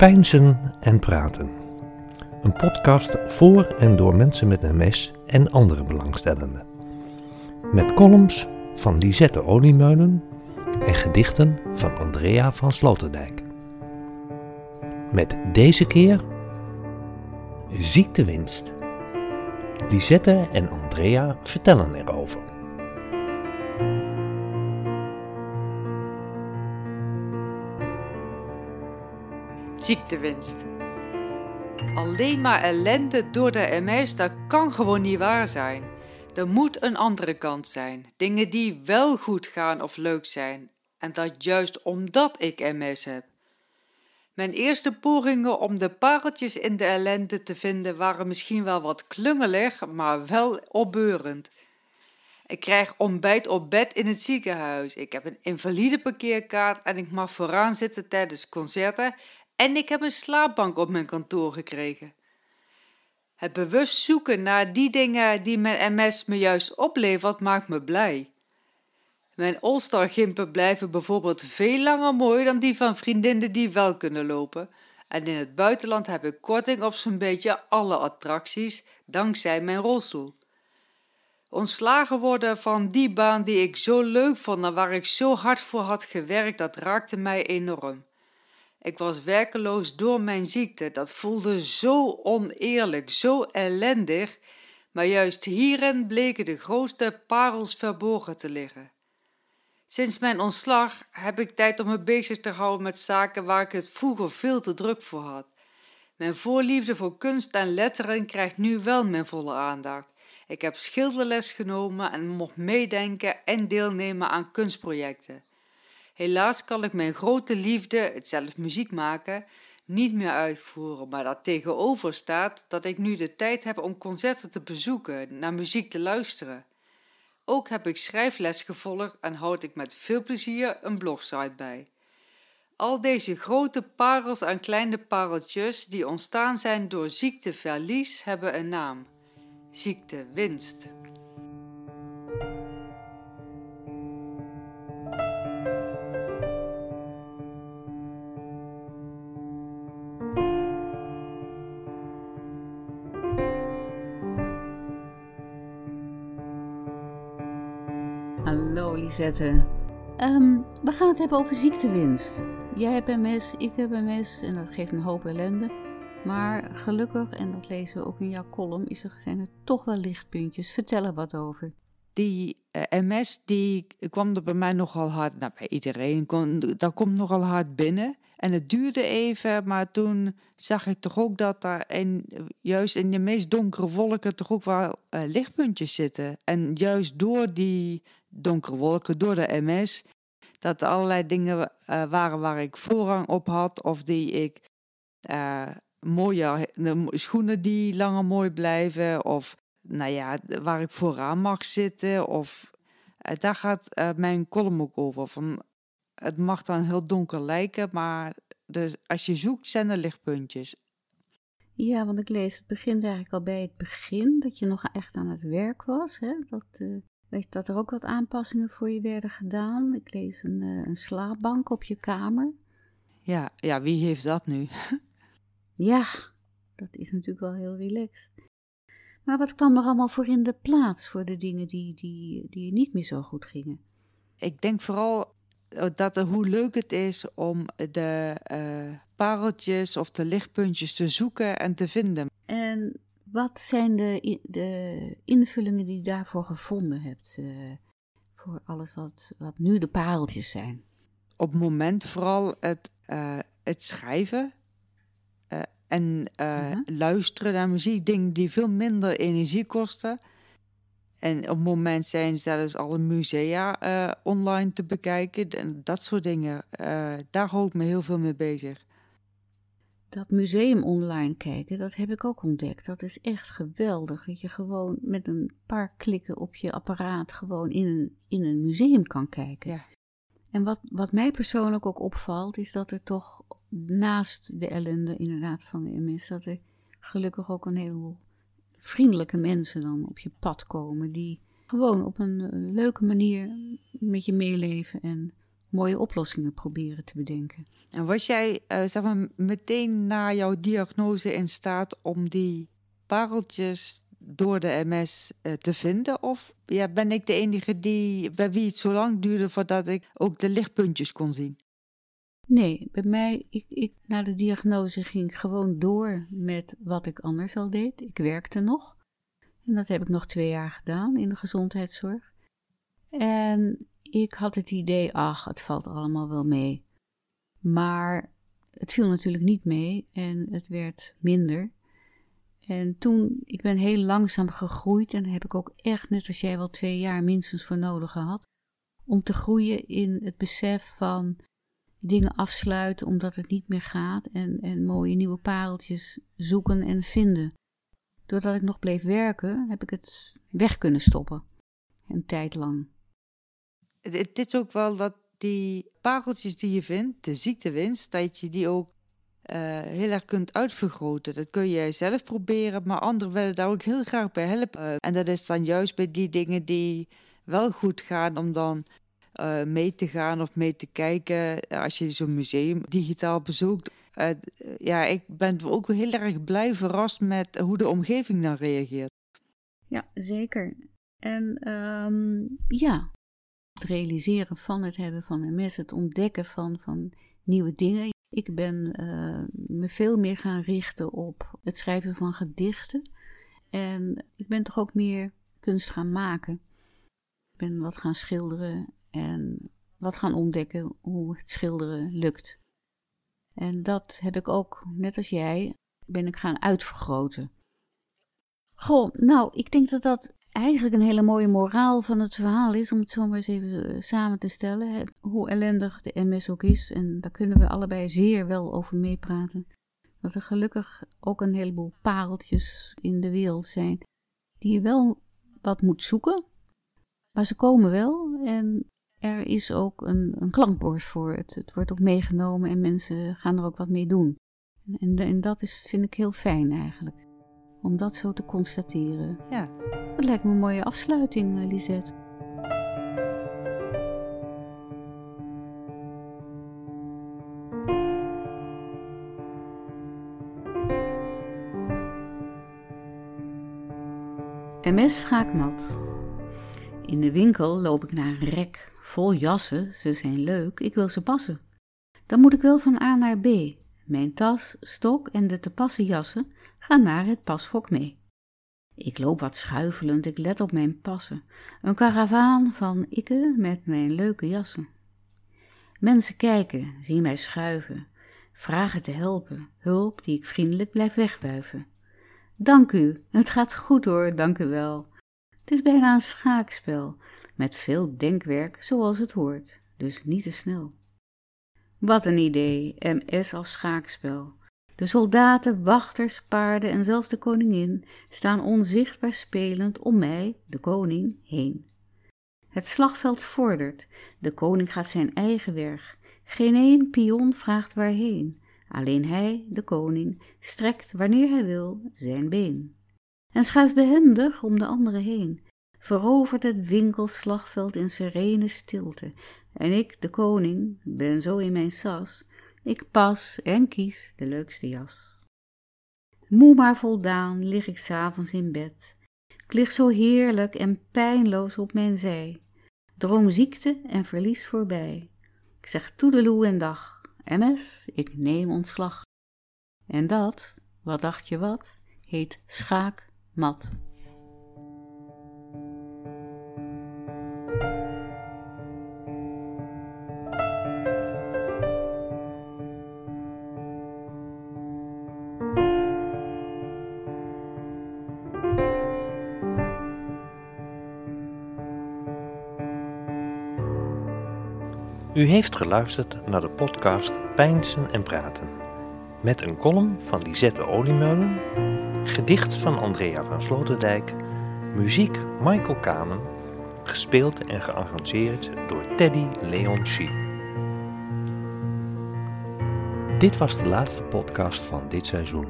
Pijnzen en Praten. Een podcast voor en door mensen met MS en andere belangstellenden. Met columns van Lisette Oliemeulen en gedichten van Andrea van Sloterdijk. Met deze keer ziektewinst. Lisette en Andrea vertellen erover. Ziektewinst. Alleen maar ellende door de MS, dat kan gewoon niet waar zijn. Er moet een andere kant zijn. Dingen die wel goed gaan of leuk zijn. En dat juist omdat ik MS heb. Mijn eerste pogingen om de pareltjes in de ellende te vinden waren misschien wel wat klungelig, maar wel opbeurend. Ik krijg ontbijt op bed in het ziekenhuis. Ik heb een invalide parkeerkaart en ik mag vooraan zitten tijdens concerten. En ik heb een slaapbank op mijn kantoor gekregen. Het bewust zoeken naar die dingen die mijn MS me juist oplevert, maakt me blij. Mijn All-Star gimpen blijven bijvoorbeeld veel langer mooi dan die van vriendinnen die wel kunnen lopen. En in het buitenland heb ik korting op zo'n beetje alle attracties, dankzij mijn rolstoel. Ontslagen worden van die baan die ik zo leuk vond en waar ik zo hard voor had gewerkt, dat raakte mij enorm. Ik was werkeloos door mijn ziekte. Dat voelde zo oneerlijk, zo ellendig, maar juist hierin bleken de grootste parels verborgen te liggen. Sinds mijn ontslag heb ik tijd om me bezig te houden met zaken waar ik het vroeger veel te druk voor had. Mijn voorliefde voor kunst en letteren krijgt nu wel mijn volle aandacht. Ik heb schilderles genomen en mocht meedenken en deelnemen aan kunstprojecten. Helaas kan ik mijn grote liefde, het zelf muziek maken, niet meer uitvoeren, maar dat tegenover staat dat ik nu de tijd heb om concerten te bezoeken, naar muziek te luisteren. Ook heb ik schrijfles gevolgd en houd ik met veel plezier een blogsite bij. Al deze grote parels en kleine pareltjes die ontstaan zijn door ziekteverlies hebben een naam: ziektewinst. Hallo Lisette. Ehm, we gaan het hebben over ziektewinst. Jij hebt MS, ik heb MS en dat geeft een hoop ellende. Maar gelukkig, en dat lezen we ook in jouw column, is er, zijn er toch wel lichtpuntjes. Vertel er wat over. Die eh, MS die kwam er bij mij nogal hard, nou bij iedereen, kon, dat komt nogal hard binnen. En het duurde even, maar toen zag ik toch ook dat daar in, juist in de meest donkere wolken toch ook wel uh, lichtpuntjes zitten. En juist door die donkere wolken, door de MS, dat er allerlei dingen uh, waren waar ik voorrang op had of die ik uh, mooie schoenen die langer mooi blijven of nou ja, waar ik vooraan mag zitten of daar gaat mijn column ook over. Van het mag dan heel donker lijken, maar dus als je zoekt zijn er lichtpuntjes. Ja, want ik lees, het begint eigenlijk al bij het begin, dat je nog echt aan het werk was. Hè? Dat, dat er ook wat aanpassingen voor je werden gedaan. Ik lees een, uh, een slaapbank op je kamer. Ja, ja, wie heeft dat nu? ja, dat is natuurlijk wel heel relaxed. Maar wat kwam er allemaal voor in de plaats voor de dingen die, die, die niet meer zo goed gingen? Ik denk vooral eh, dat, hoe leuk het is om de uh, pareltjes of de lichtpuntjes te zoeken en te vinden. En wat zijn de, de invullingen die je daarvoor gevonden hebt? Uh, voor alles wat, wat nu de pareltjes zijn? Op het moment vooral het, uh, het schrijven. en uh -huh. luisteren naar muziek, dingen die veel minder energie kosten. En op het moment zijn zelfs alle musea uh, online te bekijken. En dat soort dingen. Uh, daar hou ik me heel veel mee bezig. Dat museum online kijken, dat heb ik ook ontdekt. Dat is echt geweldig. Dat je gewoon met een paar klikken op je apparaat gewoon in een, in een museum kan kijken. Ja. En wat, wat mij persoonlijk ook opvalt, is dat er toch naast de ellende inderdaad van de MS, dat er gelukkig ook een heleboel vriendelijke mensen dan op je pad komen. Die gewoon op een leuke manier met je meeleven en mooie oplossingen proberen te bedenken. En was jij uh, zeg maar, meteen na jouw diagnose in staat om die pareltjes door de MS uh, te vinden? Of ja, ben ik de enige die, bij wie het zo lang duurde voordat ik ook de lichtpuntjes kon zien? Nee, bij mij, ik, ik, na de diagnose ging ik gewoon door met wat ik anders al deed. Ik werkte nog. En dat heb ik nog twee jaar gedaan in de gezondheidszorg. En ik had het idee, ach, het valt allemaal wel mee. Maar het viel natuurlijk niet mee en het werd minder. En toen, ik ben heel langzaam gegroeid en daar heb ik ook echt, net als jij, wel twee jaar minstens voor nodig gehad. Om te groeien in het besef van dingen afsluiten omdat het niet meer gaat en, en mooie nieuwe pareltjes zoeken en vinden. Doordat ik nog bleef werken, heb ik het weg kunnen stoppen. Een tijd lang. Het is ook wel dat die pareltjes die je vindt, de ziektewinst, dat je die ook uh, heel erg kunt uitvergroten. Dat kun je zelf proberen, maar anderen willen daar ook heel graag bij helpen. En dat is dan juist bij die dingen die wel goed gaan, om dan uh, mee te gaan of mee te kijken. Als je zo'n museum digitaal bezoekt. Ja, ik ben ook heel erg blij verrast met hoe de omgeving dan reageert. Ja, zeker. En um, ja, realiseren van het hebben van MS, het ontdekken van, van nieuwe dingen. Ik ben uh, me veel meer gaan richten op het schrijven van gedichten. En ik ben toch ook meer kunst gaan maken. Ik ben wat gaan schilderen en wat gaan ontdekken hoe het schilderen lukt. En dat heb ik ook, net als jij, ben ik gaan uitvergroten. Goh, nou, ik denk dat dat eigenlijk een hele mooie moraal van het verhaal is, om het zo maar eens even eh, samen te stellen. Hoe ellendig de MS ook is, en daar kunnen we allebei zeer wel over meepraten. Dat er gelukkig ook een heleboel pareltjes in de wereld zijn, die je wel wat moet zoeken, maar ze komen wel. En er is ook een, een klankbord voor. Het, het wordt ook meegenomen en mensen gaan er ook wat mee doen. En, en dat is, vind ik heel fijn eigenlijk. Om dat zo te constateren. Ja. Dat lijkt me een mooie afsluiting, eh, Lisette. MS schaakmat. In de winkel loop ik naar een rek vol jassen, ze zijn leuk, ik wil ze passen. Dan moet ik wel van A naar B. Mijn tas, stok en de te passen jassen gaan naar het pashok mee. Ik loop wat schuifelend, ik let op mijn passen. Een karavaan van ikke met mijn leuke jassen. Mensen kijken, zien mij schuiven, vragen te helpen, hulp die ik vriendelijk blijf wegwuiven. Dank u, het gaat goed hoor, dank u wel. Het is bijna een schaakspel, met veel denkwerk zoals het hoort, dus niet te snel. Wat een idee, MS als schaakspel. De soldaten, wachters, paarden en zelfs de koningin staan onzichtbaar spelend om mij, de koning, heen. Het slagveld vordert, de koning gaat zijn eigen weg. Geen één pion vraagt waarheen, alleen hij, de koning, strekt wanneer hij wil zijn been. En schuift behendig om de anderen heen, verovert het winkelslagveld in serene stilte. En ik, de koning, ben zo in mijn sas, ik pas en kies de leukste jas. Moe maar voldaan lig ik s'avonds in bed. Ik lig zo heerlijk en pijnloos op mijn zij. Droom ziekte en verlies voorbij. Ik zeg toedeloe en dag. MS, ik neem ontslag. En dat, wat dacht je wat, heet schaakmat. U heeft geluisterd naar de podcast Pijnsen en Praten. Met een column van Lisette Oliemeulen, gedicht van Andrea van Sloterdijk, muziek Michael Kamen, gespeeld en gearrangeerd door Teddy Leon. Dit was de laatste podcast van dit seizoen.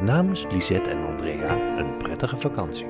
Namens Lisette en Andrea een prettige vakantie.